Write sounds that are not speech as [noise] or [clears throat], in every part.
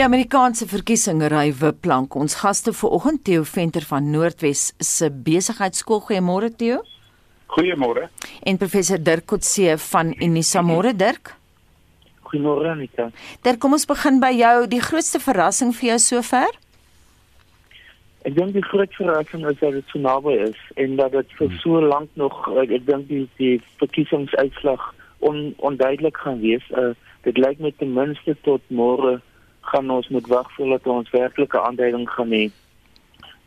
Die Amerikaanse verkiesing ry wipplank. Ons gaste vanoggend Theo Venter van Noordwes se besigheidskool. Goeiemôre Theo. Goeiemôre. En professor Dirk Kotse van Unisa. Môre Dirk. Goeiemôre Anita. Dirk, kom ons begin by jou. Die grootste verrassing vir jou sover? Ek dink die grootste verrassing is dat dit so naby is en dat dit vir so lank nog ek dink die die verkiesingsuitslag on, onduidelik gaan wees. Uh, dit lyk met ten minste tot môre gaan ons moet wag voordat ons werklike aanduiding gaan hê.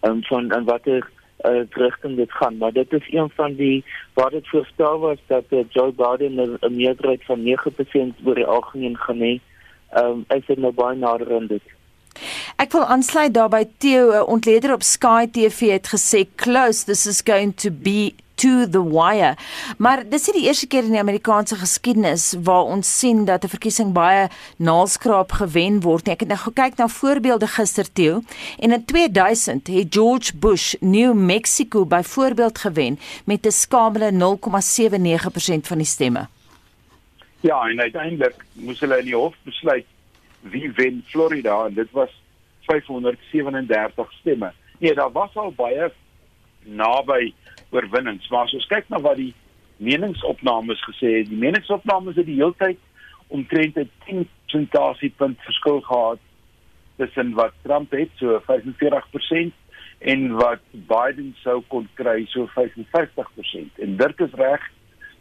Um, van en watter uh, rigting dit gaan, maar dit is een van die waar dit voorstel was dat uh, Joe Biden 'n meerderheid van 9% oor die algemeen gaan hê. Ehm um, is dit nou baie nader aan dit. Ek wil aansluit daarby Theo, 'n ontleder op Sky TV het gesê close this is going to be to the wire. Maar dis nie die eerste keer in die Amerikaanse geskiedenis waar ons sien dat 'n verkiesing baie naalskraap gewen word nie. Ek het nou gekyk na voorbeelde gister toe en in 2000 het George Bush New Mexico byvoorbeeld gewen met 'n skamele 0,79% van die stemme. Ja, en uiteindelik moes hulle in die hof besluit wie wen Florida en dit was 537 stemme. Nee, daar was al baie naby oorwinnings. Maar as ons kyk na wat die meningsopnames gesê het, die meningsopnames het die heeltyd omtrent 'n 10 persentasiepunt verskil gehad tussen wat Trump het so 45% en wat Biden sou kon kry so 55%. En dit is reg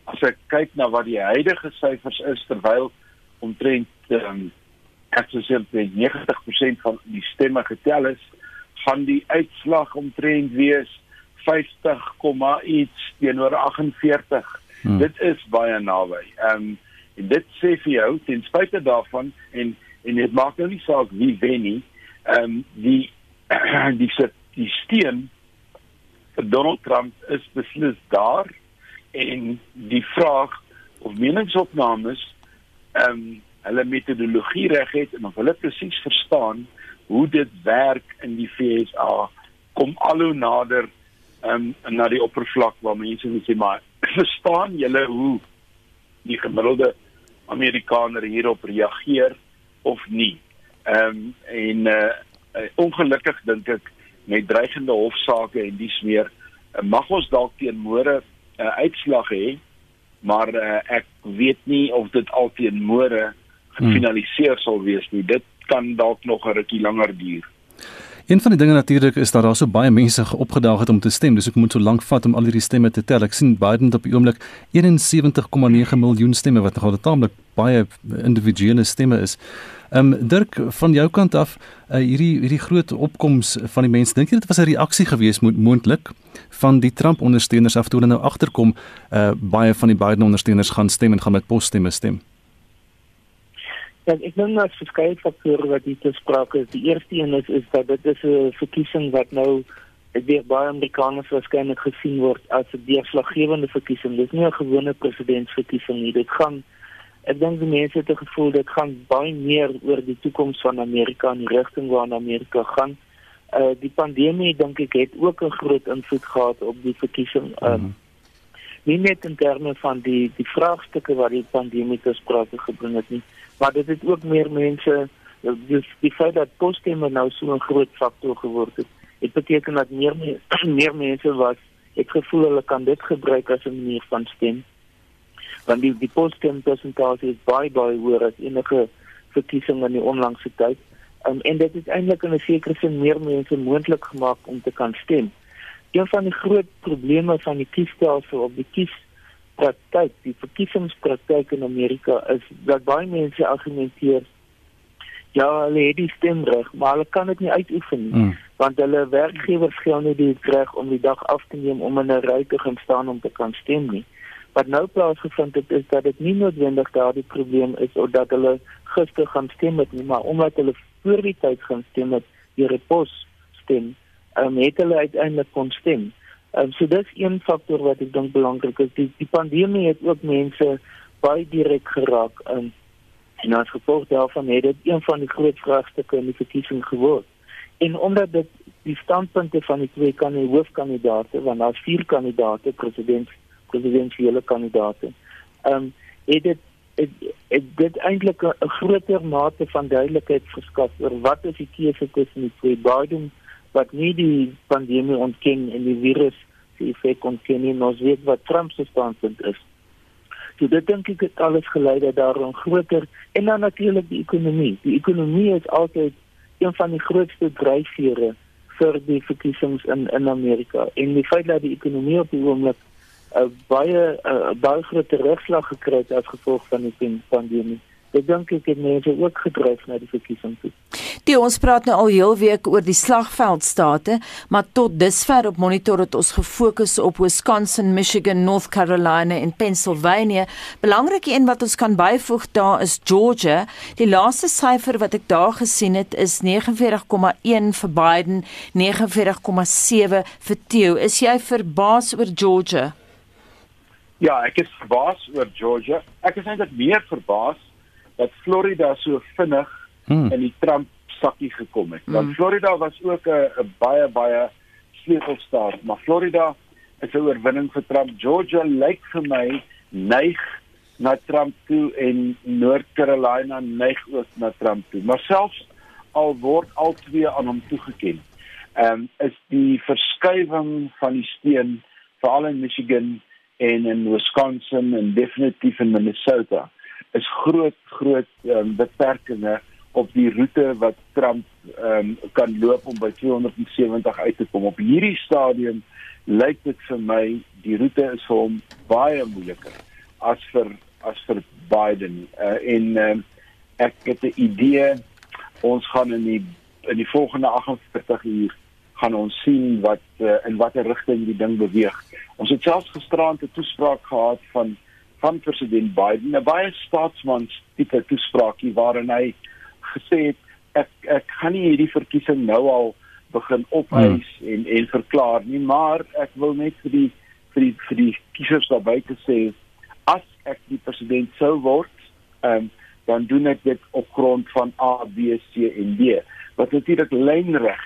as ek kyk na wat die huidige syfers is terwyl omtrent um, ek sou sê 90% van die stemme getel is, gaan die uitslag omtrent wees 50, iets teenoor 48. Hmm. Dit is baie naby. Ehm um, en dit sê vir jou ten spyte daarvan en en dit maak nou nie saak wie wen nie. Ehm um, die [clears throat] die sit die steen vir Donald Trump is beslis daar en die vraag of meningsopnames ehm um, hulle metodologie reg het en of hulle presies verstaan hoe dit werk in die FSA kom al hoe nader um, na die oppervlak waar mense net sê maar [clears throat] verstaan julle hoe die gemiddelde Amerikaner hierop reageer of nie. Ehm um, en uh, uh, ongelukkig dink ek met dreigende hofsaake en dies meer uh, mag ons dalk teen môre 'n uh, uitslag hê, maar uh, ek weet nie of dit al teen môre gefinaliseer hmm. sal wees nie. Dit kan dalk nog 'n rukkie langer duur. Een van die dinge natuurlik is dat daar so baie mense opgedaag het om te stem. Dis ek moet so lank vat om al hierdie stemme te tel. Ek sien Biden op die oomblik 71,9 miljoen stemme wat nogal taamlik baie individuele stemme is. Ehm um, Dirk van jou kant af, uh, hierdie hierdie groot opkoms van die mense, dink jy dit was 'n reaksie gewees moet moontlik van die Trump ondersteuners af toe hulle nou agterkom uh baie van die Biden ondersteuners gaan stem en gaan met posstemme stem? Ja, ek dink daar's verskeie faktore wat hier te sprake is. Die eerste een is is dat dit is 'n verkiesing wat nou deur baie Amerikaners waarskynlik gesien word as 'n deurslaggewende verkiesing. Dit is nie 'n gewone presidentsverkiesing nie. Dit gaan ek dink die mense het gevoel dit gaan baie meer oor die toekoms van Amerika en die rigting waarna Amerika gaan. Uh die pandemie dink ek het ook 'n groot invloed gehad op die verkiesing. Uh, mm -hmm. Nie net in terme van die die vraagstukke wat die pandemie te sprake gebring het nie maar dit het ook meer mense dis die feit dat posstemme nou so 'n groot faktor geword het. Dit beteken dat meer [clears throat] meer mense was ek gevoel hulle kan dit gebruik as 'n manier van stem. Want die die poststem persentasie is baie baie hoër as enige verkiesing in die onlangse tyd. Um, en dit het eintlik in 'n sekere sin meer mense moontlik gemaak om te kan stem. Een van die groot probleme van die kiesstelsel op die kies praktyk, die verkiesingspraktyk in Amerika is dat baie mense argumenteer ja, hulle het die stemreg, maar hulle kan dit nie uitoefen nie, mm. want hulle werkgewers gee hulle die reg om die dag af te neem om in 'n ry te gaan staan om te kan stem nie. Wat nou plaasgevind het is dat dit nie noodwendig daardie probleem is of dat hulle gister gaan stem het nie, maar omdat hulle voor die tyd gaan stem het, die pos stem, um, het hulle uiteindelik kon stem. Ehm um, so dis een faktor wat ek dink belangrik is. Die die pandemie het ook mense baie direk geraak. Ehm um, en as gevolg daarvan het dit een van die groot vraagstukke in die verkiesing geword. En omdat dit die standpunte van die twee kan die hoofkandidate, want daar's vier kandidate, president, presidentsiële kandidate. Ehm um, het dit het, het dit eintlik 'n groter mate van duidelikheid verskaf oor wat is die keuse tussen die twee Biden wat nie die pandemie ontken en die virus se effek ontken nie, ons weet wat Trump se standpunt is. So dit dink ek het alles gelei dat daar 'n groter en dan natuurlik die ekonomie. Die ekonomie is altyd een van die grootste dryfvere vir die verkiesings in in Amerika. En die feit dat die ekonomie op die oomblik 'n baie 'n baie groot terugslag gekry het as gevolg van die pandemie. Ek dink ek het mense ook gedryf na die verkiesing toe. Die ons praat nou al heel week oor die slagveldstate, maar tot dusver op monitor het ons gefokus op Wisconsin, Michigan, North Carolina en Pennsylvania. Belangrike een wat ons kan byvoeg daar is Georgia. Die laaste syfer wat ek daar gesien het is 49,1 vir Biden, 49,7 vir Theo. Is jy verbaas oor Georgia? Ja, ek is verbaas oor Georgia. Ek is eintlik meer verbaas dat Florida so vinnig hmm. in die Trump sakkie gekom het. Want hmm. Florida was ook 'n baie baie sleutelstaat, maar Florida is 'n oorwinning vir Trump. Georgia lyk vir my neig na Trump toe en North Carolina neig ook na Trump toe. Maar selfs al word al twee aan hom toegeken, ehm um, is die verskywing van die steen veral in Michigan en in Wisconsin en definitief in Minnesota is groot groot um, beperkings op die roete wat Trump um, kan loop om by 270 uit te kom. Op hierdie stadium lyk dit vir my die roete is vir hom baie moeiliker as vir as vir Biden. Uh, en um, ek het 'n idee ons gaan in die in die volgende 48 uur gaan ons sien wat uh, in watter rigting die ding beweeg. Ons het selfs gisteraand 'n toespraak gehad van van president Biden, 'n baie staatsmans tipe toespraakie waarin hy gesê het ek ek gaan nie hierdie verkiesing nou al begin opeis hmm. en en verklaar nie, maar ek wil net vir die vir die vir die kiesers daar buite sê as ek die president sou word, um, dan doen ek dit op grond van A, B, C en D. Wat natuurlik lynreg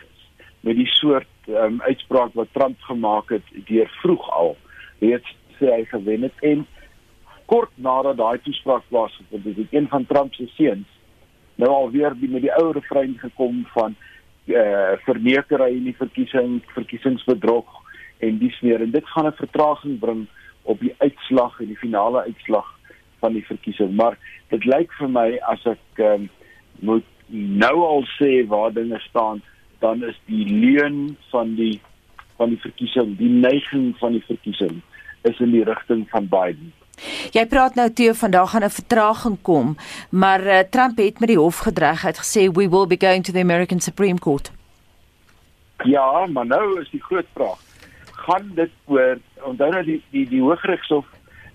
met die soort um, uitspraak wat Trump gemaak het deur vroeg al reeds sê hy gewen het en kort nadat daai toespraak plaasgevind het, het een van Trump se seuns nou alweer die met die ou refrein gekom van eh uh, vernekery in die verkiesing, verkiesingsbedrog en dis meer en dit gaan 'n vertraging bring op die uitslag en die finale uitslag van die verkiesing. Maar dit lyk vir my as ek um, moet nou al sê waar dinge staan, dan is die leuen van die van die verkiesing, die neiging van die verkiesing is in die rigting van Biden. Jy praat nou toe vandag gaan 'n vertraging kom, maar uh, Trump het met die hof gedreig het gesê we will be going to the American Supreme Court. Ja, maar nou is die groot vraag. Gaan dit oor onthou nou die die die Hooggeregshof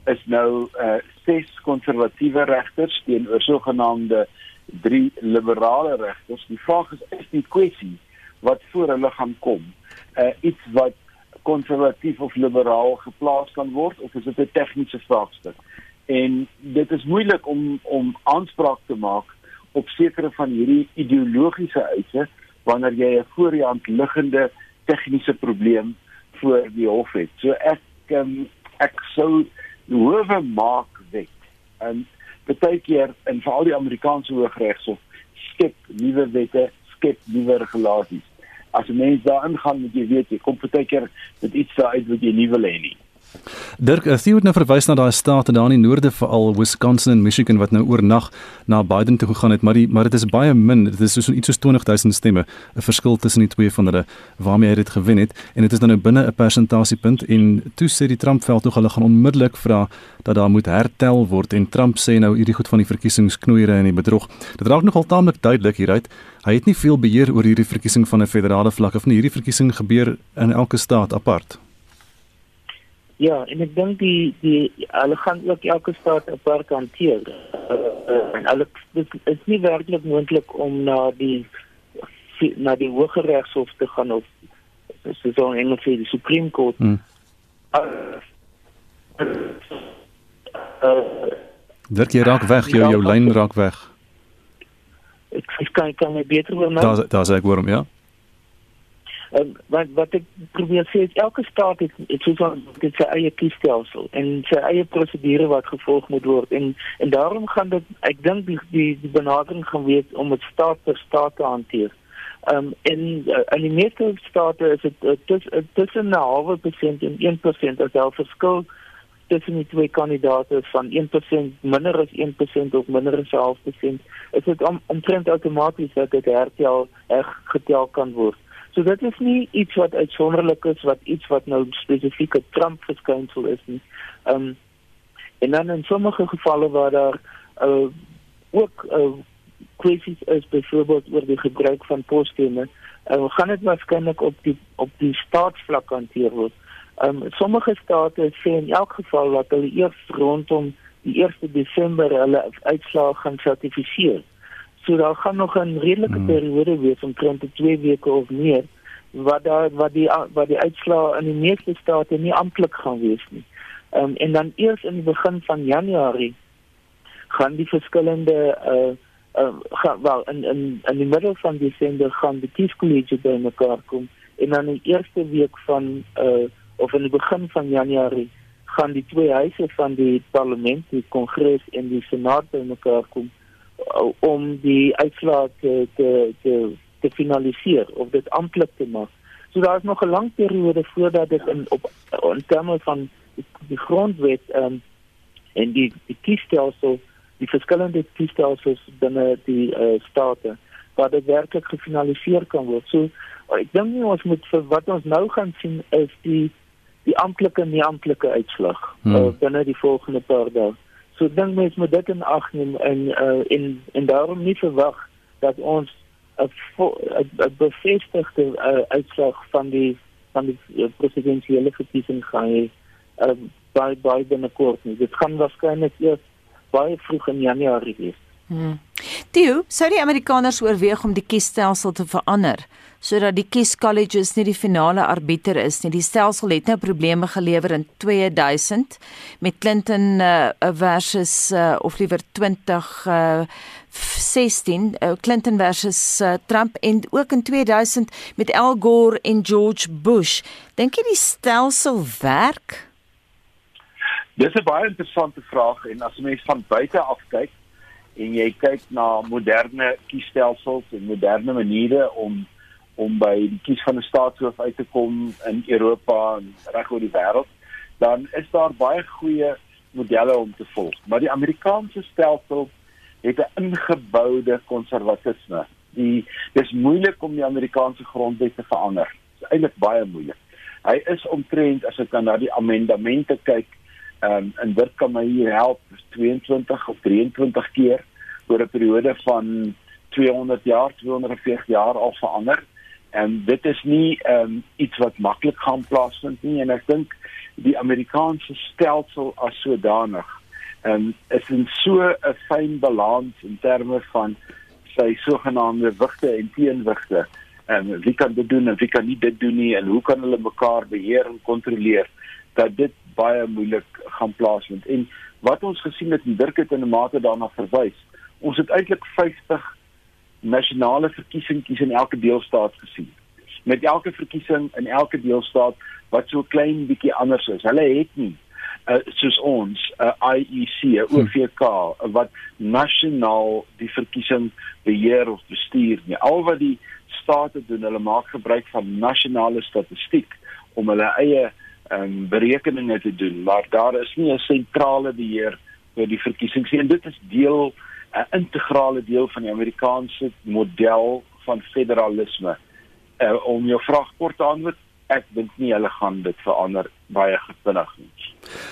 is nou uh ses konservatiewe regters teenoor sogenaamde drie liberale regters. Die vraag is is die kwessie wat voor hulle gaan kom. Uh iets wat konservatief of liberaal geplaas kan word of is dit 'n tegniese vraagstuk? En dit is moeilik om om aanspraak te maak op sekere van hierdie ideologiese eise wanneer jy 'n voor die hand liggende tegniese probleem voor die hof het. So ek um, ek sou hoewe maak wet. En baie keer in veral die Amerikaanse Hooggeregshof skep nuwe wette, skep nuwe regulasies as 'n mens daarin gaan moet jy weet jy kom baie keer met iets daar uit wat jy nie wil hê nie. Dirk, as jy nou verwys na daai state daar in die noorde veral Wisconsin en Michigan wat nou oornag na Biden toe gegaan het, maar die maar dit is baie min. Dit is so iets soos 20000 stemme, 'n verskil tussen die twee van hulle waarmee hy dit gewen het en dit is nou binne 'n persentasiepunt en toe sê die Trump veld toe hulle gaan onmiddellik vra dat daar moet hertel word en Trump sê nou hierdie goed van die verkiesingsknoeire en die bedrog. Dit raak nogal taamlik duidelik hieruit. Hy het nie veel beheer oor hierdie verkiesing van 'n federale vlak of nie. Hierdie verkiesing gebeur in elke staat apart. Ja, en ek dink die die hulle gaan ook elke staat apart hanteer. Uh, uh, en hulle dit is nie werklik moontlik om na die na die hoë regshof te gaan of soos so in Engels sê die Supreme Court. Hmm. Uh, uh, Dit jy raak weg, jou jou lyn raak weg. Ek kan kan my beter hoor nou. Daar daar sê ek hoor hom, ja. Um, wat wat ek probeer sê is elke staat het het so 'n dit sy eie kiesstelsel en sy eie prosedure wat gevolg moet word en en daarom gaan dit ek dink die die, die benadering gaan wees om dit staat per staat te hanteer. Um en uh, in die meeste state is dit uh, tussen 'n halwe persent en 1% as daar verskil tussen die twee kandidaate van 1% minder as 1% of minder as 0.5% is dit om, omtrent outomaties dat dit hertel reg getel kan word. So dit is nie iets wat uitsonderlik is wat iets wat nou spesifiek 'n Trump verskynsel is nie. Ehm um, en dan in sommige gevalle waar daar uh, ook uh, kwessies is byvoorbeeld oor die gebruik van posstemme, uh, gaan dit waarskynlik op die op die staatsvlak hanteer word. Um, sommige state sê in elk geval dat hulle eers rondom die 1 Desember hulle uitslae gaan sertifiseer. So daar gaan nog 'n redelike hmm. periode wees om teen 2 weke of meer wat daar wat die wat die uitslae in die meeste state nie amptelik gaan wees nie. Um, en dan eers in die begin van Januarie gaan die verskillende uh uh gaan wel in in in die middel van Desember gaan die kieskollegie bymekaar kom en dan in die eerste week van uh of in die begin van Januarie gaan die twee huise van die parlement, die kongres en die senaat bymekaar kom om die uitslae te te te te finaliseer of dit amptelik te maak. So daar is nog 'n lang periode voordat dit in op in terme van die, die grondwet um, en die die kiesstelsel, die verskillende kiesstelsels binne die uh, state wat dit werklik gefinaliseer kan word. So ek dink nie ons moet vir wat ons nou gaan sien is die die amptelike en nie amptelike uitslag hmm. uh, binne die volgende paar dae. So dink mens moet dit in ag neem en uh, en en daarom nie verwag dat ons 'n bevestigde uh, uitslag van die van die uh, presidentsiële verkiesing gaan hê uh, by by binnekort nie. Dit gaan waarskynlik eers baie vroeg in Januarie wees. Hmm. Toe, sou die Amerikaners oorweeg om die kiesstelsel te verander sodat die kiescolleges nie die finale arbiter is nie. Die stelsel het nou probleme gelewer in 2000 met Clinton uh, versus uh, of liewer 20 uh, 16 uh, Clinton versus uh, Trump en ook in 2000 met Al Gore en George Bush. Dink jy die stelsel werk? Dis 'n baie interessante vraag en as mens van buite af kyk en jy kyk na moderne kiesstelsels en moderne maniere om om by die kies van 'n staatshoof uit te kom in Europa en reg oor die wêreld, dan is daar baie goeie modelle om te volg. Maar die Amerikaanse stelsel het 'n ingeboude konservatisme. Die dis moeilik om die Amerikaanse grondwet te verander. Dit is eintlik baie moeilik. Hy is omtrent as ek dan na die amendemente kyk, ehm um, en dit kan my hier help 22 of 23 keer oor 'n periode van 200 jaar, 240 jaar al verander. En dit is nie ehm um, iets wat maklik gaan plaasvind nie en ek dink die Amerikaanse stelsel as sodanig ehm um, is in so 'n fyn balans in terme van sy sogenaamde wigte en teenwigte. En um, wie kan dit doen en wie kan nie dit doen nie en hoe kan hulle mekaar beheer en kontroleer dat dit baie moeilik gaan plaasvind. En wat ons gesien het en Dirk het in 'n mate daarna verwys, ons het eintlik 50 nasionale verkiesingkies in elke deelstaat gesien. Met elke verkiesing in elke deelstaat wat so klein bietjie anders is. Hulle het nie uh, soos ons 'n uh, IEC, 'n hm. OVK wat nasionaal die verkiesing beheer of bestuur nie. Al wat die state doen, hulle maak gebruik van nasionale statistiek om hulle eie um, berekeninge te doen, maar daar is nie 'n sentrale beheer oor die verkiesings nie. En dit is deel 'n integrale deel van die Amerikaanse model van federalisme. Uh, om jou vraag kort te antwoord, ek dink nie hulle gaan dit verander baie vinnig nie.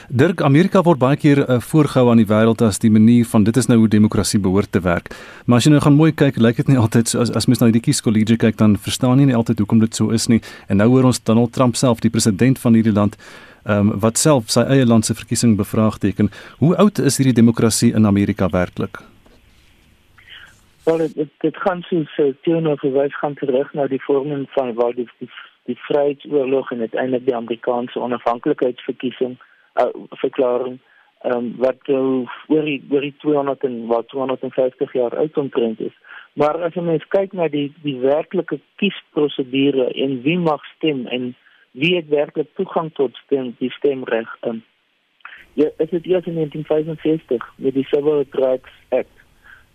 Dirk, Amerika word baie keer uh, voorgehou aan die wêreld as die manier van dit is nou hoe demokrasie behoort te werk. Maar as jy nou gaan mooi kyk, lyk dit nie altyd so as as mens na die kieskollege kyk dan verstaan jy nie altyd hoekom dit so is nie. En nou hoor ons Donald Trump self, die president van hierdie land, ehm um, wat self sy eie land se verkiesing bevraagteken. Hoe oud is hierdie demokrasie in Amerika werklik? Wel, dit dit gaan soos uh, teenoor verwys gaan terug na die vorming van waar die die, die Vryheidsoorlog en uiteindelik die Amerikaanse onafhanklikheidsverkiesing uh, verklaring ehm um, wat uh, oor die oor die 200 en wat 250 jaar oud omtrent is. Maar as jy mens kyk na die die werklike kiesprosedure en wie mag stem en wie het werklik toegang tot stem die stemreg in Ja, dit is eers in 1965 met die Civil Rights Act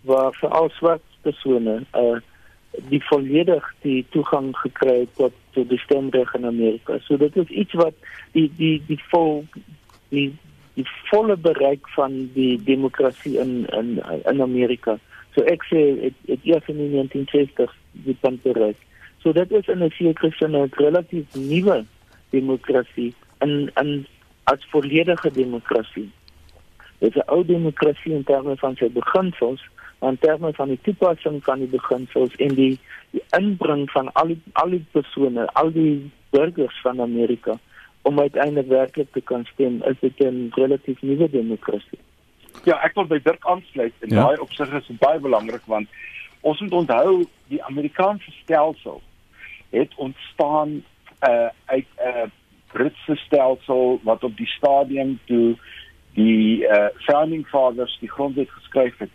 waar vir al swart persone uh die volledig die toegang gekry tot tot die stemreg in Amerika. So dit is iets wat die die die vol die die volle bereik van die demokrasie in in in Amerika. So ek sê dit dit eers in 1960 die punt bereik. So dit is in 'n sekere sin 'n relatief nuwe demokrasie in in as volledige demokrasie. Dit is 'n ou demokrasie in terme van sy beginsels, in terme van die toepassing van die beginsels en die die inbring van al die al die persone, al die burgers van Amerika om uiteindelik werklik te kan stem, is dit 'n relatief nuwe demokrasie. Ja, ek wil by Dirk aansluit en ja. daai opsig is baie belangrik want ons moet onthou die Amerikaanse stelsel het ontstaan uh uit 'n uh, Britse stelsel wat op die stadium toe die uh, founding fathers die grondwet geskryf het,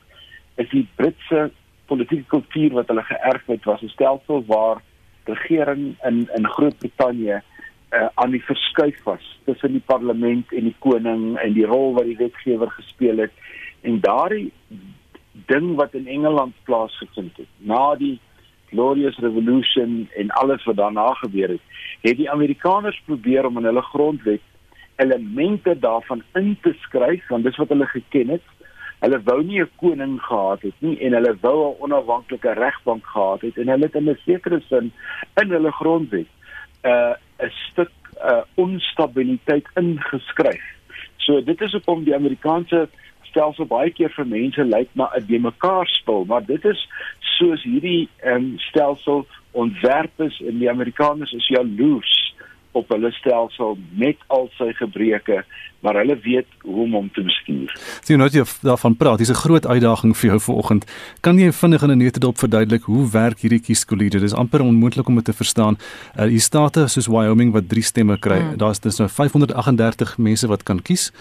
is die Britse politieke kultuur wat hulle geërf het was 'n stelsel waar regering in in Groot-Brittanje uh, aan die verskuif was tussen die parlement en die koning en die rol wat die wetgewer gespeel het en daardie ding wat in Engeland plaasgevind het na die Glorious Revolution en alles wat daarna gebeur het, het die Amerikaners probeer om in hulle grondwet elemente daarvan in te skryf want dis wat hulle geken het. Hulle wou nie 'n koning gehad het nie en hulle wou 'n onafhanklike regbank gehad het en hulle het in 'n sekere sin in hulle grondwet 'n uh, 'n stuk uh, onstabiliteit ingeskryf. So dit is hoekom die Amerikaanse stelsel baie keer vir mense lyk na 'n bymekaar spul, maar dit is soos hierdie um, stelsel ontwerp is en die Amerikaners is jaloers op hulle stelsel met al sy gebreke, maar hulle weet hoe om hom te bestuur. Sien nou jy daarvan praat, dis 'n groot uitdaging vir jou vanoggend. Kan jy vinnig in 'n netedop verduidelik hoe werk hierdie kieskollege? Dit is amper onmoontlik om dit te verstaan. Uh, hier state soos Wyoming wat 3 stemme kry, hmm. daar's dis nou 538 mense wat kan kies.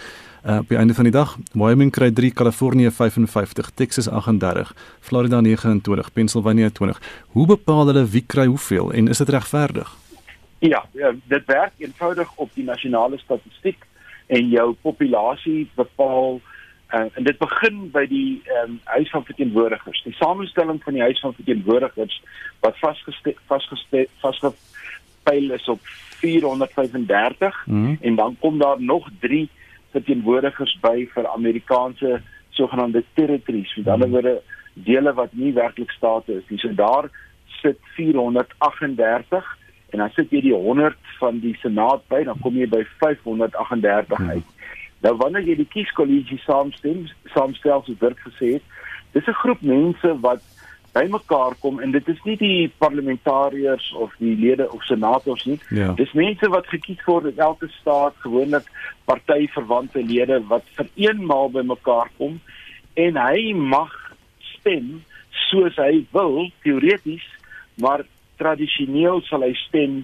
Uh, op die einde van die dag, Wyoming kry 3, Kalifornië 55, Texas 38, Florida 29, Pennsylvania 20. Hoe bepaal hulle wie kry hoeveel en is dit regverdig? Ja, ja, dit werk eenvoudig op die nasionale statistiek en jou populasie bepaal uh, en dit begin by die um, huis van verteenwoordigers. Die samestelling van die huis van verteenwoordigers wat vasgestel vasgestel vasgepyl is op 435 mm en dan kom daar nog 3 verteenwoordigers by vir Amerikaanse sogenaamde territories. Met ander woorde dele wat nie werklik state is nie. So daar sit 438 en dan sit jy die 100 van die senaat by, dan kom jy by 538 hmm. uit. Nou wanneer jy die kieskollege saamstem, saamstel soos dit gesê het, dis 'n groep mense wat bymekaar kom en dit is nie die parlementariërs of die lede of senators nie. Ja. Dis mense wat gekies word in elke staat, gewoonlik partyverwante lede wat vir eenmaal bymekaar kom en hy mag stem soos hy wil teoreties, maar tradisioneel sal hy stem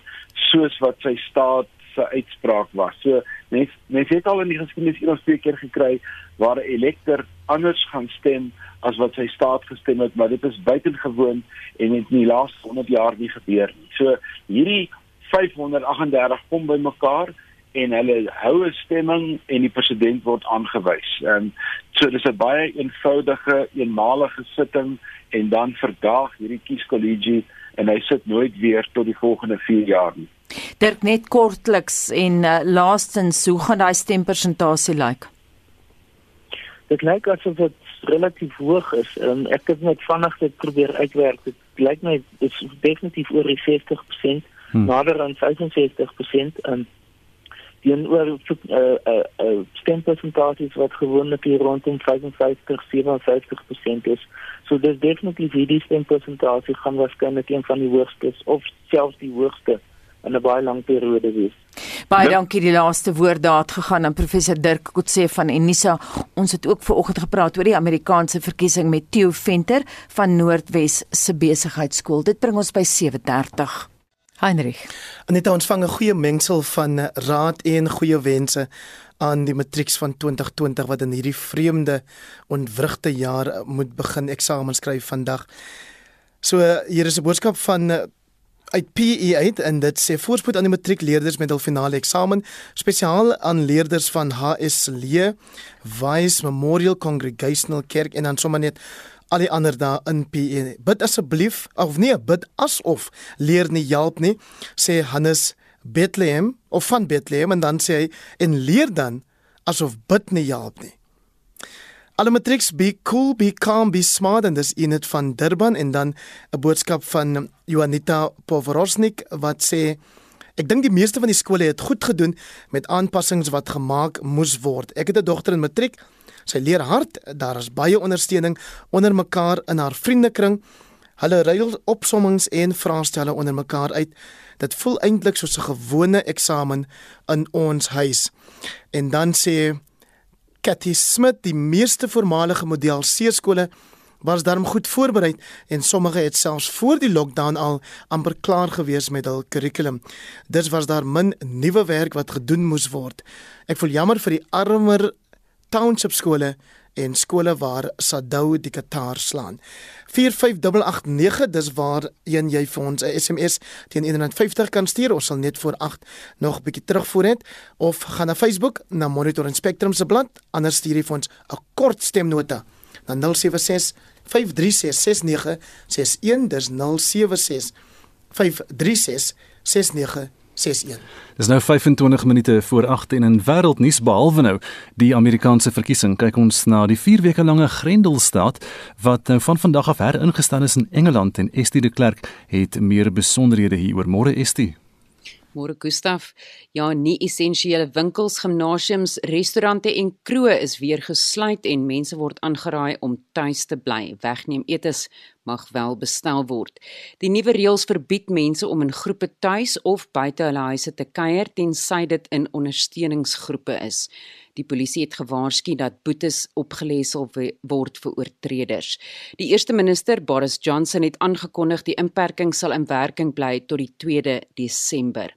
soos wat sy staat se uitspraak was. So mense mense het al in die geskiedenis eers twee keer gekry waar 'n elekter anders gaan stem as wat sy staat gestem het, maar dit is buitengewoon en het in die laaste 100 jaar nie gebeur nie. So hierdie 538 kom bymekaar en hulle hou 'n stemming en die president word aangewys. Ehm um, so dis 'n baie eenvoudige eenmalige sitting en dan verdaag hierdie kieskollege en hy sit nooit weer tot die volgende 4 jaar nie. Dirk net kortliks en uh, laastens hoe gaan daai stempersentasie lyk? Dit lyk asof dit relatief hoog is. Um, ek het net vinnig dit probeer uitwerk. Dit lyk my dit is definitief oor die 60%, hmm. nader aan 65%. Um, die oor uh, uh, uh, stempersentasies wat gewoonlik hier rondom 55, 57% is. So dis definitief hierdie stempersentasie gaan waarskynlik een van die hoogstes of selfs die hoogste in 'n baie lang periode wees. Baie dankie die laaste woord daar het gegaan aan professor Dirk Kotse van Unisa. Ons het ook ver oggend gepraat oor die Amerikaanse verkiesing met Theo Venter van Noordwes se besigheidskool. Dit bring ons by 7:30. Heinrich. Aneta ontvang 'n goeie mengsel van raad en goeie wense aan die matrieks van 2020 wat in hierdie vreemde ontwrigte jaar moet begin eksamen skryf vandag. So hier is 'n boodskap van uh, uit PE uit en dit sê voorspoed aan die matriekleerders met hul finale eksamen, spesiaal aan leerders van HS Lee, Vice Memorial Congregational Kerk en dan sommer net al die ander daar in PE. Bid asseblief of nee, bid asof leer nie help nie, sê Hannes Bethlehem of van Bethlehem en dan sê hy en leer dan asof bid nie help nie. Alle matrieks be cool, be calm, be smart en dis in dit van Durban en dan 'n boodskap van Juanita Povorosnik wat sê ek dink die meeste van die skole het goed gedoen met aanpassings wat gemaak moes word. Ek het 'n dogter in matriek. Sy leer hard, daar is baie ondersteuning onder mekaar in haar vriendekring. Hulle ruil opsommings en vraestelle onder mekaar uit. Dit voel eintlik soos 'n gewone eksamen in ons huis. En dan sê Cathy Smith, die meeste voormalige model C skole was daarom goed voorberei en sommige het selfs voor die lockdown al amper klaar gewees met hul kurrikulum. Dis was daar min nuwe werk wat gedoen moes word. Ek voel jammer vir die armer township skole en skole waar Sadou die Qatar slaan. 45889 dis waar een jy vir ons 'n SMS teen 150 kan stuur. Ons sal net voor 8 nog 'n bietjie terugvoer het of gaan na Facebook na Monitor en Spectrum se blad anders stuur jy vir ons 'n kort stemnota na 076 536 6961 dis 076 536 6961 61. Dis nou 25 minute voor 8 en in wêreldnuus behalwe nou die Amerikaanse verkiesing kyk ons na die 4 weke lange Grendelstaat wat nou van vandag af heringestel is in Engeland en Estie de Klerk het meer besonderhede hieroor môre Estie. Môre Gustaf, ja, nie essensiële winkels, gimnasiums, restaurante en kroë is weer gesluit en mense word aangeraai om tuis te bly. Wegneem etes mag wel bestel word. Die nuwe reëls verbied mense om in groepe tuis of buite hulle huise te kuier tensy dit in ondersteuningsgroepe is. Die polisie het gewaarsku dat boetes opgelê sal word vir oortreders. Die eerste minister, Boris Johnson, het aangekondig die inperking sal in werking bly tot die 2de Desember.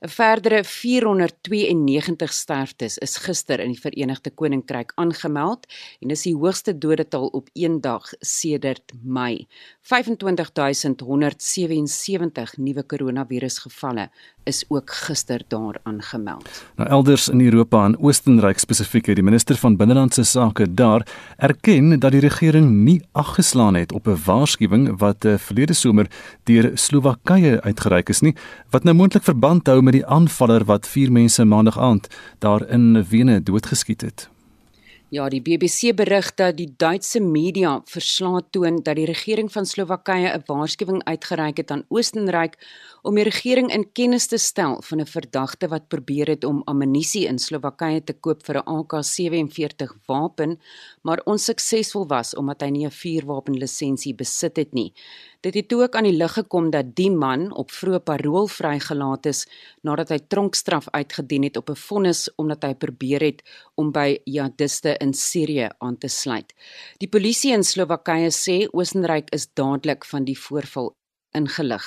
'n Verdere 492 sterftes is gister in die Verenigde Koninkryk aangemeld en dis die hoogste dodetal op een dag sedert Mei. 25177 nuwe koronavirusgevalle is ook gister daar aangemeld. Nou elders in Europa en Oostenryk spesifiek het die minister van binnelandse sake daar erken dat die regering nie aggeslaan het op 'n waarskuwing wat uh, verlede somer deur Slowakye uitgereik is nie wat nou moontlik verband hou met die aanvaller wat vier mense maandag aand daar in Wene doodgeskiet het. Ja, die BBC berig dat die Duitse media verslae toon dat die regering van Slowakye 'n waarskuwing uitgereik het aan Oostenryk om die regering in kennis te stel van 'n verdagte wat probeer het om ammunisie in Slowakye te koop vir 'n AK-47 wapen, maar onsuksesvol was omdat hy nie 'n vuurwapenlisensie besit het nie. Dit het ook aan die lig gekom dat die man op vroeë parol vrygelaat is nadat hy tronkstraf uitgedien het op 'n vonnis omdat hy probeer het om by jihadiste in Sirië aan te sluit. Die polisie in Slowakye sê Oostenryk is dadelik van die voorval ingelig.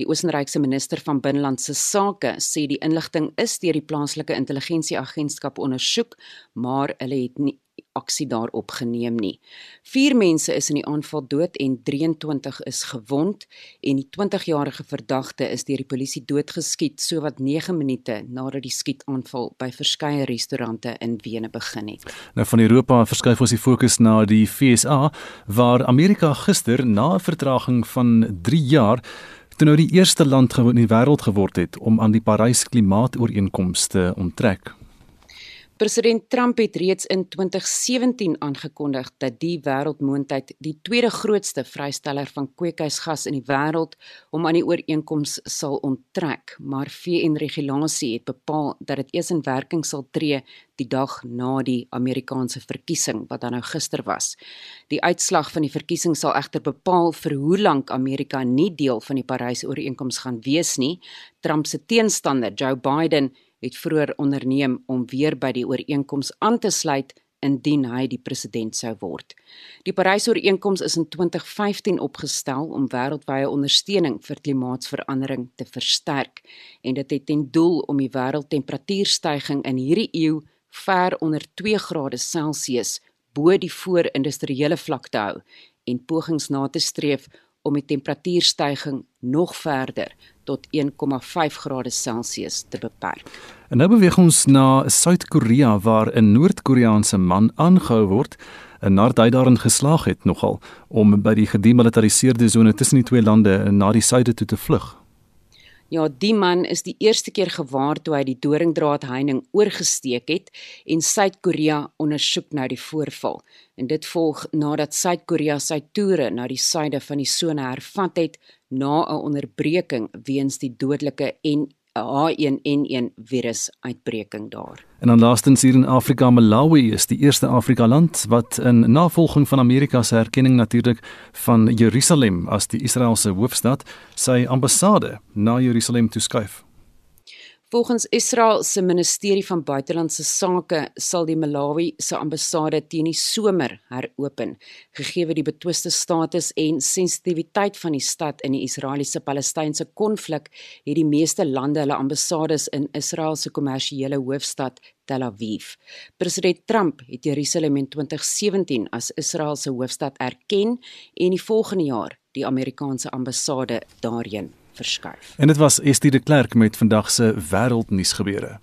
Die Oostenrykse minister van binnelandse sake sê die inligting is deur die plaaslike intelligensieagentskap ondersoek, maar hulle het nie aksie daarop geneem nie. 4 mense is in die aanval dood en 23 is gewond en die 20-jarige verdagte is deur die polisie doodgeskiet sowat 9 minute nadat die skietaanval by verskeie restaurante in Wene begin het. Nou van Europa verskuif ons die fokus na die FSA waar Amerika gister na 'n vertraging van 3 jaar toe nou die eerste land in die wêreld geword het om aan die Parys klimaatooreenkomste onttrek. President Trump het reeds in 2017 aangekondig dat die wêreldmoondheid die tweede grootste vrysteller van kweekhuisgas in die wêreld om aan die ooreenkoms sal onttrek, maar VN-regulasie het bepaal dat dit eers in werking sal tree die dag na die Amerikaanse verkiesing wat dan nou gister was. Die uitslag van die verkiesing sal egter bepaal vir hoe lank Amerika nie deel van die Parys-ooreenkoms gaan wees nie. Trump se teenstander, Joe Biden, het vroeër onderneem om weer by die ooreenkoms aan te sluit indien hy die president sou word. Die Parys-ooreenkoms is in 2015 opgestel om wêreldwye ondersteuning vir klimaatsverandering te versterk en dit het ten doel om die wêreldtemperatuurstygings in hierdie eeu ver onder 2 grade Celsius bo die voor-industriële vlak te hou en pogings na te streef om die temperatuurstygings nog verder tot 1,5 grade Celsius te beperk. En nou beweeg ons na Suid-Korea waar 'n Noord-Koreaanse man aangehou word en nadat hy daarin geslaag het nogal om by die gedemilitariseerde sone tussen die twee lande na die suide toe te vlug. Ja, die man is die eerste keer gewaar toe hy die doringdraad heining oorgesteek het en Suid-Korea ondersoek nou die voorval. En dit volg nadat Suid-Korea sy toere na die suide van die sone hervat het na 'n onderbreking weens die dodelike H1N1 virus uitbreking daar. En dan laastens hier in Afrika, Malawi is die eerste Afrika land wat in navolging van Amerika se erkenning natuurlik van Jerusalem as die Israeliese hoofstad sy ambassade na Jerusalem toeskuif. Volgens Israel se ministerie van buitelandse sake sal die Malawi se ambassade teen die somer heropen, gegee die betwiste status en sensitiwiteit van die stad in die Israeliese-Palestynse konflik, het die meeste lande hulle ambassades in Israel se kommersiële hoofstad Tel Aviv. President Trump het Jerusalem in 2017 as Israel se hoofstad erken en die volgende jaar die Amerikaanse ambassade daarheen verskuif. En dit was Estie de Klerk met vandag se wêreldnuus gebeure.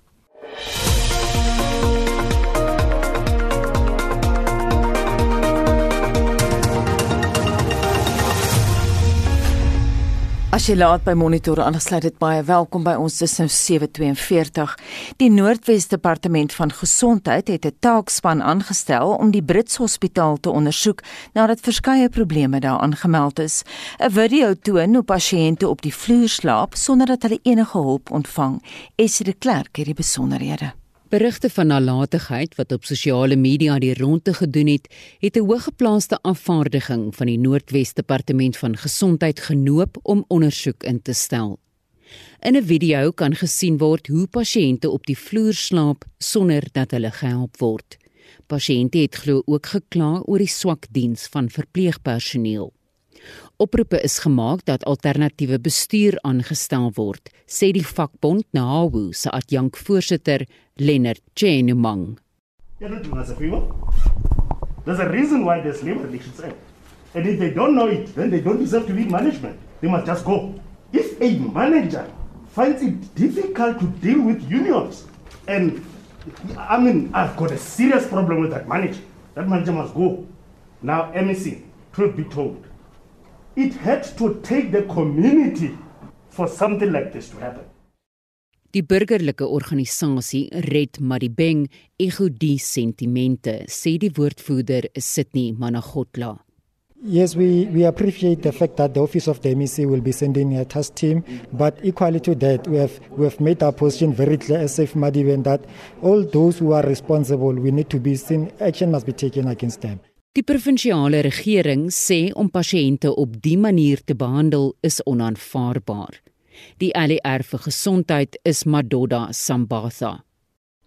As jy laat by Monitor aangesluit het, baie welkom by ons dis nou 742. Die Noordwes Departement van Gesondheid het 'n taakspan aangestel om die Brits Hospitaal te ondersoek nadat verskeie probleme daar aangemeld is. 'n Video toon hoe pasiënte op die vloer slaap sonder dat hulle enige hulp ontvang. Esie de Klerk het die besonderhede. Berigte van nalatigheid wat op sosiale media die ronde gedoen het, het 'n hoëgeplaaste afvaardiging van die Noordwes Departement van Gesondheid genoop om ondersoek in te stel. In 'n video kan gesien word hoe pasiënte op die vloer slaap sonder dat hulle gehelp word. Pasiënte het glo ook gekla oor die swak diens van verpleegpersoneel. Oproepe is gemaak dat alternatiewe bestuur aangestel word, sê die vakbond NAWU se adjunkvoorsitter Lennard Chenumang. There's a reason why there's labor relations act. Eh? And if they don't know it, then they don't deserve to be management. They must just go. If a manager finds it difficult to deal with unions, and I mean, I've got a serious problem with that manager. That manager must go. Now, MEC, truth be told, it had to take the community for something like this to happen. Die burgerlike organisasie Red Madibeng ego die sentimente, sê die woordvoerder Sydney Managotla. Yes, we, we appreciate the fact that the Office of the MEC will be sending a task team, but equally to that, we have, we have made our position very clear as Safe Madiben that all those who are responsible, we need to be seen, action must be taken against them. Die provinsiale regering sê om pasiënte op dië manier te behandel is onaanvaarbaar. Die ALR vir gesondheid is Madoda Sambatha.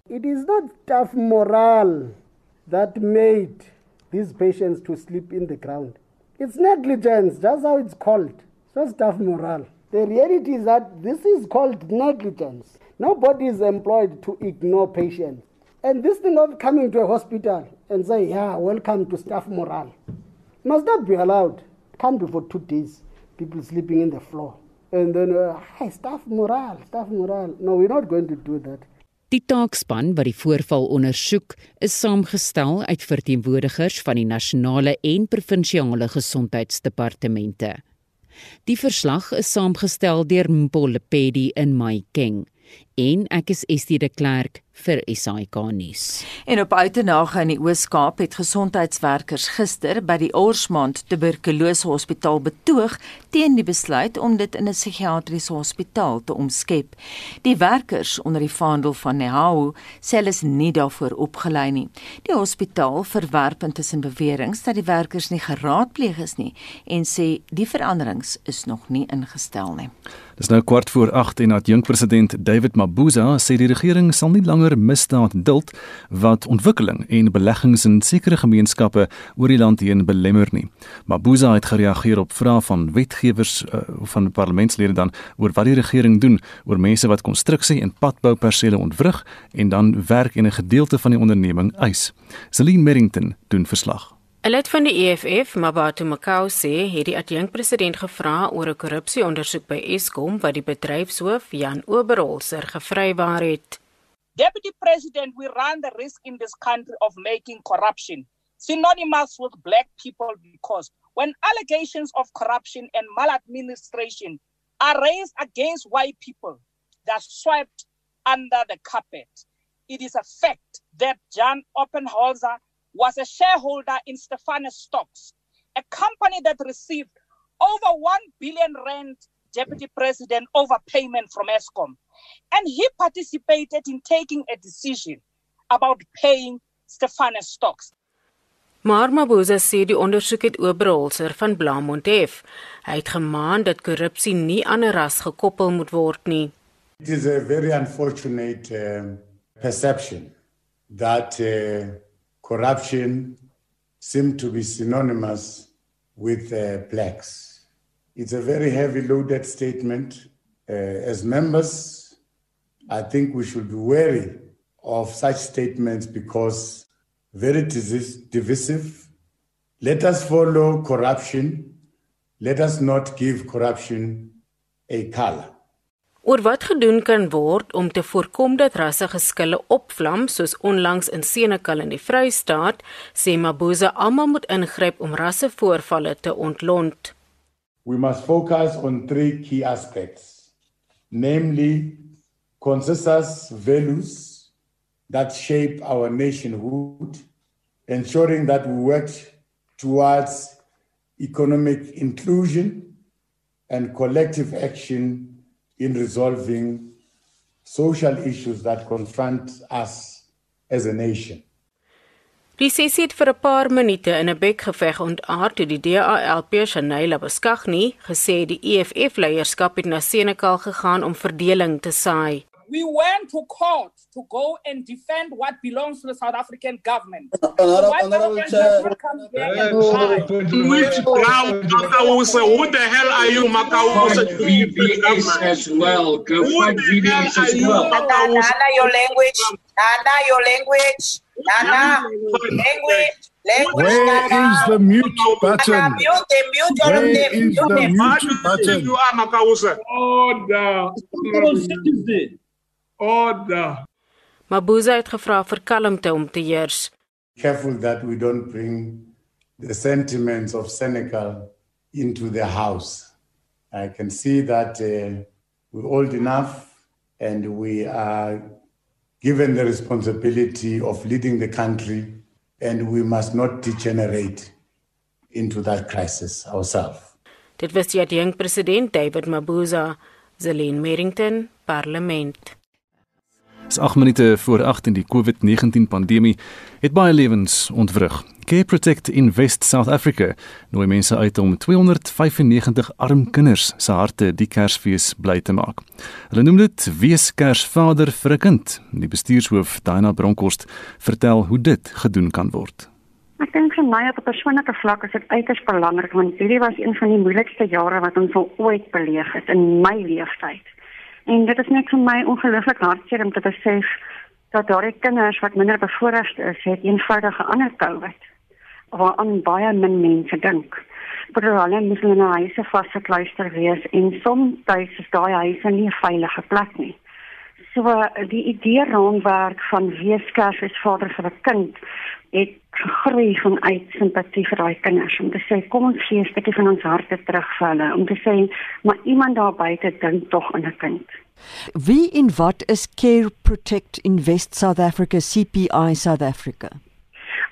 It is not tough morale that made these patients to sleep in the ground. It's negligence, that's how it's called. It's not tough morale. The reality is that this is called negligence. Nobody is employed to ignore patients. And this thing of coming to a hospital and say, yeah, welcome to staff morale, must not be allowed. It can't be for two days, people sleeping in the floor. And then, uh, hey, staff morale, staff morale. No, we're not going to do that. Die taakspan wat die voorval ondersoek, is saamgestel uit verteenwoordigers van die nasionale en provinsiale gesondheidsdepartemente. Die verslag is saamgestel deur Mpolepedi in Maikeng en ek is Estie de Klerk vir SAK nuus. En op Uitenage in die Oos-Kaap het gesondheidswerkers gister by die Orsmond Tuberkulose Hospitaal betoog teen die besluit om dit in 'n psigiatriese hospitaal te omskep. Die werkers onder die vaandel van Nehau sê hulle is nie daarvoor opgelei nie. Die hospitaal verwerp intussen beweringe dat die werkers nie geraadpleeg is nie en sê die veranderings is nog nie ingestel nie. Dis nou kwart voor 8 en adjunkpresident David Mabuza sê die regering sal nie langer misdaad duld wat ontwikkeling en beleggings in sekere gemeenskappe oor die land heen belemmer nie. Mabuza het gereageer op vrae van wetgewers uh, van parlementslede dan oor wat die regering doen oor mense wat konstruksie en padboupersele ontwrig en dan werk en 'n gedeelte van die onderneming eis. Celine Merrington doen verslag. 'n Lid van die EFF, Mabatu Makau sê, het die adjunkpresident gevra oor 'n korrupsieondersoek by Eskom wat die bedryfshoof Jan Oberholzer gevrywaar het. Deputy President, we run the risk in this country of making corruption synonymous with black people because when allegations of corruption and maladministration are raised against white people, they're swept under the carpet. It is a fact that Jan Oppenholzer was a shareholder in Stefano Stocks, a company that received over 1 billion rand deputy president overpayment from Eskom. And he participated in taking a decision about paying Stefano Stocks. Maar Mabuza sê die ondersoek het Oberholzer van Blamont hef. Hy het gemaan dat korrupsie nie aan 'n ras gekoppel moet word nie. It is a very unfortunate uh, perception that uh, corruption seem to be synonymous with uh, blacks. It's a very heavy loaded statement. Uh, as members, I think we should be wary of such statements because very divisive. Let us follow corruption. Let us not give corruption a color. oor wat gedoen kan word om te voorkom dat rassegeskille opvlam soos onlangs in Senekal in die Vrystaat, sê Mabuza almal moet ingryp om rassevoorvalle te ontlont. We must focus on three key aspects, namely consensus values that shape our nationhood, ensuring that we work towards economic inclusion and collective action in resolving social issues that confront us as a nation. Die sessie het vir 'n paar minute in 'n bekgeveg ontaard toe die DALP Shanayla Beskagni gesê die EFF leierskap het na Senekal gegaan om verdeling te saai. We went to court to go and defend what belongs to the South African government. Honorable Chair, which ground, Makawuse? Who the hell are you, Makawuse? VBS as well. Go find VBS as well. Nana, your language. Nana, your language. Nana, language. Language, Where Nana. is the mute button? Nana, mute them, mute all of Where them. is Mute the them. mute button? You are Makawuse. Order. Order. Mabuza het gevra vir kalmte om te heers. Careful that we don't bring the sentiments of Senegal into the house. I can see that uh, we're old enough and we are given the responsibility of leading the country, and we must not degenerate into that crisis ourselves. Dit was die adjunk president David Mabuza, Zelene Merrington, Parlement. Dis 8 minute voor 8 in die COVID-19 pandemie het baie lewens ontwrig. Care Protect in West South Africa nooi mense uit om 295 arm kinders se harte die Kersfees bly te maak. Hulle noem dit wees Kersvader vir 'n kind. Die bestuurshoof Diana Bronkhorst vertel hoe dit gedoen kan word. Ek dink vir my op 'n persoonlike vlak is dit uiters belangrik want hierdie was een van die moeilikste jare wat ons al ooit beleef het in my lewenstyd. En dit is net vir my ongelooflik hartseer om te besef dat daardie kinders wat minder bevoorreg is, het eenvoudige ander COVID waaraan baie min mense dink. Hulle moet hulle na huise vasgekluister wees en soms is daai huise nie 'n veilige plek nie. So die idee raamwerk van weeskers is vader vir 'n kind het gegroei vanuit simpatie vir daai kinders om te sê kom ons gee 'n stukkie van ons harte terug vir hulle om te sê maar iemand daar buite dink tog aan 'n kind. Wie en wat is Care Protect in West South Africa CPI South Africa?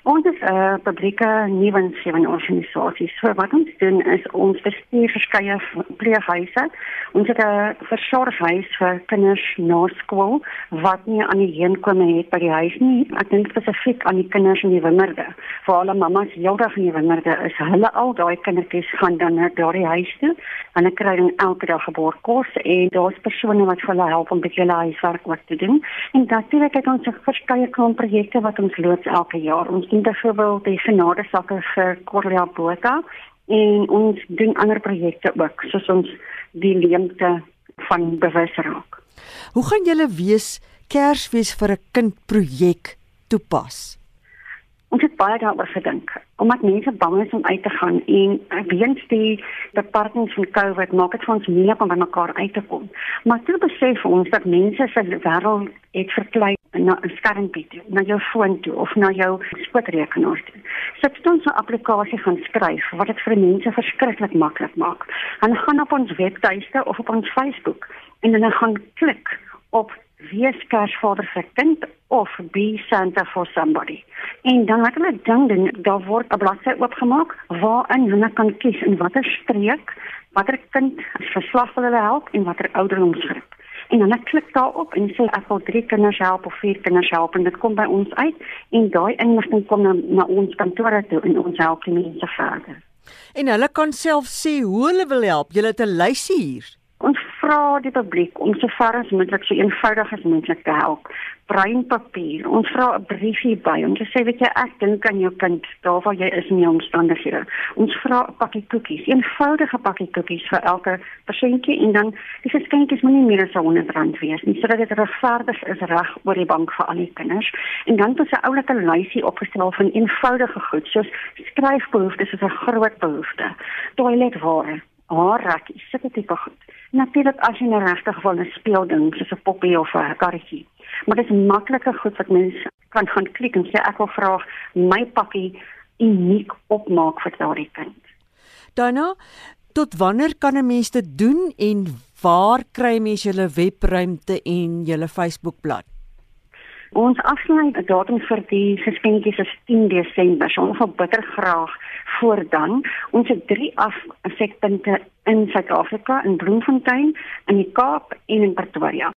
Ons is 'n uh, publieke nuwensgewende organisasie. So wat ons doen is ons bestuur verskeie pleeghuise. Ons het 'n versorghuis vir kinders na skool wat nie aan die heenkome het by die huis nie. Ek dink spesifiek aan die kinders in die wingerde. Vir alle mammas heeldag in die wingerde is hulle al daai kindertjies gaan dan na daardie huis toe hulle kry dan elke dag geboorte kos en daar's persone wat vir hulle help om bietjie hulle huiswerk ook te doen. En natuurlik het ons verskeie klein projekte wat ons loods elke jaar. Ons doen byvoorbeeld die genadesakke vir Corlia Botha en ons doen ander projekte ook soos ons die leemte van bewus raak. Hoe gaan julle wees Kersfees vir 'n kind projek toepas? Ons het baie daaroor gedink. Omdat mense bang is om uit te gaan en weens die beperkings van COVID maak dit vir ons moeilik om by mekaar uit te kom. Maar toe besef ons dat mense se wêreld het verklein na 'n skermpie toe, na jou foon toe of na jou spootrekenaar toe. So dit ons 'n applikasie gaan skryf wat dit vir mense verskriklik maklik maak. Hulle gaan op ons webtuiste of op ons Facebook en hulle gaan klik op wees Kersvader vir kind of be Santa for somebody. En dan het hulle ding doen, daar word 'n bladsy oopgemaak waarin hulle kan kies in watter streek, watter kind verslag hulle help en watter ouderdomsgroep. En dan klik daarop en sê ek wil 3 kinders help of 4 kinders help en dit kom by ons uit en daai inligting kom na, na ons kantore toe en ons help die mense verder. En hulle kan self sê hoe hulle wil help. Jy het 'n lysie hier. Vra die publiek om so ver as moontlik so eenvoudig as moontlik te help. Bruin papier. Ons vra 'n briefie by om te sê weet jy ek dink aan jou kind daar waar jy is in jou omstandighede. Ons vra 'n pakkie koekies, eenvoudige pakkie koekies vir elke pasiëntjie en dan die geskenkies moenie meer as R100 wees nie sodat dit regverdig is reg oor die bank vir al die kinders. En dan het ons 'n oulike lysie opgestel van eenvoudige goed soos skryfbehoeftes is 'n groot behoefte. Toiletware, haarrekkies, sulke tipe goed. Natuurlik as jy nou regtig wil 'n speelding soos 'n poppie of 'n karretjie. Maar dit is maklike goed wat mense kan gaan klik en sê ek wil vra my pakkie uniek opmaak vir daardie kind. Daarna tot wanneer kan 'n mens dit doen en waar kry mense julle webruimte en julle Facebookblad? Ons afsluit datum vir die geskenkies is 10 Desember. So ons wil bitter graag voor dan. Ons het drie afsekpunte in Suid-Afrika in Bloemfontein, in die Kaap en in Pretoria.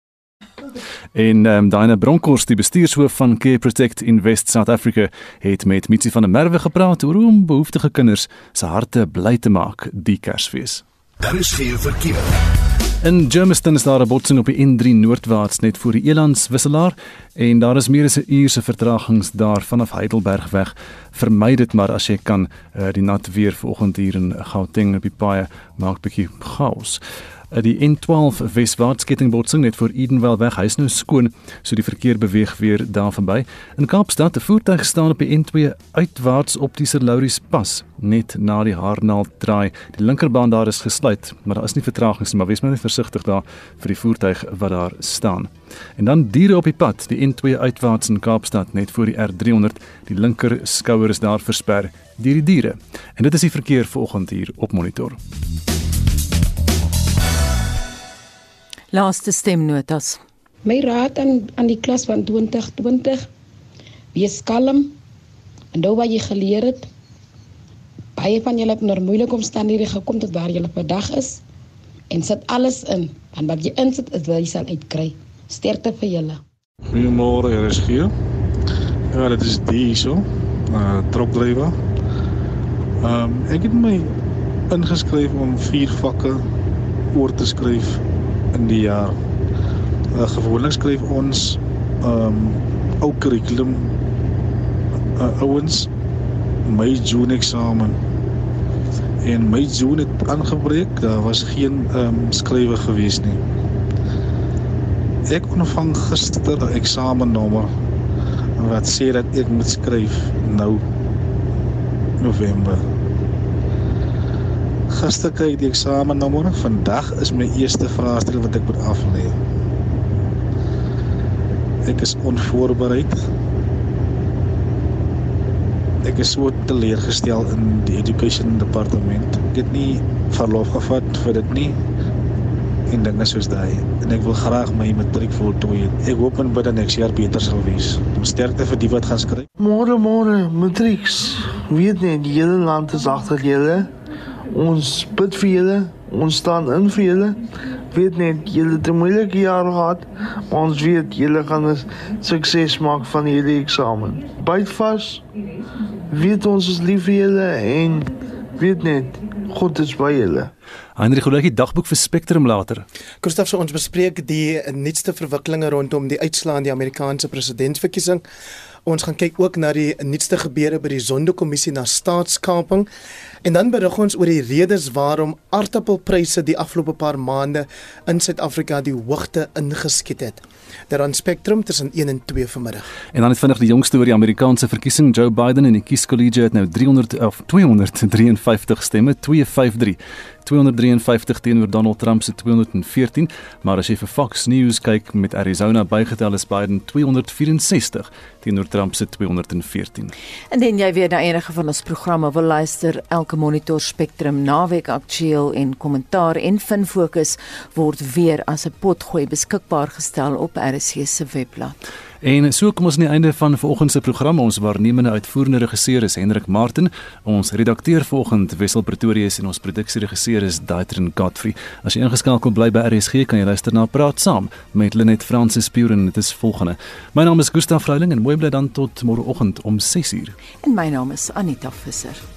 En ehm um, Daina Bronkhorst, die bestuurshoof van Care Protect Invest South Africa, het met Mitsi van der Merwe gepraat oor hoe om behoeftige kinders se harte bly te maak die Kersfees. Daar is geen verkeer. In Germiston is daar 'n botsing op die N3 noordwaarts net voor die Elands wisselaar en daar is meer as 'n uur se vertragings daar vanaf Heidelberg weg. Vermy dit maar as jy kan. Uh, die nat weer vanoggend hier in Gauteng op die paaie maak bietjie chaos. Eh, die N12 Weswaarts kettingbotsing net voor Edenwel weg. Hy's nou skoon, so die verkeer beweeg weer daar verby. In Kaapstad, 'n voertuig staan op die N2 uitwaarts op die Sir Lauris pas, net na die Haarnaal draai. Die linkerbaan daar is gesluit, maar daar is nie vertragings nie, maar wees maar net versigtig daar vir die voertuig wat daar staan. En dan diere op die pad, die N2 uitwaarts in Kaapstad net voor die R300, die linker skouer is daar versper deur die diere. En dit is die verkeer vanoggend hier op monitor. Laaste stemnotas. My raad aan aan die klas van 2020: Wees kalm. En nou wat jy geleer het, baie van julle het onder moeilike omstandighede gekom tot waar julle vandag is en sit alles in. En wat jy insit, is wat jy sal uitkry. Sterkte vir julle. Goeiemôre, RSG. Ja, dit is die so. Uh tropdrywer. Ehm um, ek het my ingeskryf om vier vakke oor te skryf in die jaar. Uh, gewoonlik skryf ons ehm um, ou kurrikulum uh, ouens my June eksamen. En my June het aangebreek, daar was geen ehm um, skrywe gewees nie. Ek ontvang gister 'n eksamennommer wat sê dat ek moet skryf nou November. Gister kyk die eksamennommer. Vandag is my eerste vraestel wat ek moet aflê. Ek is onvoorbereid. Ek is so teleurgestel in die education department. Ek het nie verlof gevat vir dit nie. en dinge soos daai. En ek wil graag my matriek voltooi. Ek hoop en bid dat next jaar beter sal wees. Om sterkte vir die wat gaan skryf. Môre môre, matrieks. Weet net die hele land is agter julle. Ons bid vir julle. Ons staan in vir julle. Weet net julle het 'n moeilike jaar gehad, maar ons weet julle gaan 'n sukses maak van hierdie eksamen. Byt vas. Weet ons is lief vir julle en weet net God is by julle. Heinrich Golagie dagboek vir Spectrum later. Christof, so ons bespreek die nuutste verwikkelinge rondom die die Amerikaanse presidentsverkiesing. Ons gaan kyk ook na die nuutste gebeure by die Sondekommissie na staatskaping en dan berig ons oor die redes waarom aardappelpryse die afgelope paar maande in Suid-Afrika die hoogte ingeskiet het. Daar aan Spectrum tussen 1 en 2 vanmiddag. En dan het vinnig die jongste oor die Amerikaanse verkiesing. Joe Biden en die kieskollegie het nou 300 of 253 stemme, 253 253 teenoor Donald Trump se 214, maar as jy vir Fox News kyk met Arizona bygetel is Biden 264 teenoor Trump se 214. Indien jy weer na enige van ons programme wil luister, elke Monitor Spectrum naweek aktueel en kommentaar en fin fokus word weer as 'n potgooi beskikbaar gestel op RSC se webblad. En so kom ons aan die einde van vanoggend se program. Ons waarnemende uitvoerende regisseur is Hendrik Martin, ons redakteur vanoggend Wessel Pretorius en ons produksieregisseur is Daitrin Godfrey. As jy ingeskakel bly by RSG, kan jy luister na Praat Saam met Lenet Fransis Puren. Dit is volgende. My naam is Gustaf Vreiling en mooi bly dan tot môreoggend om 6uur. En my naam is Anita Visser.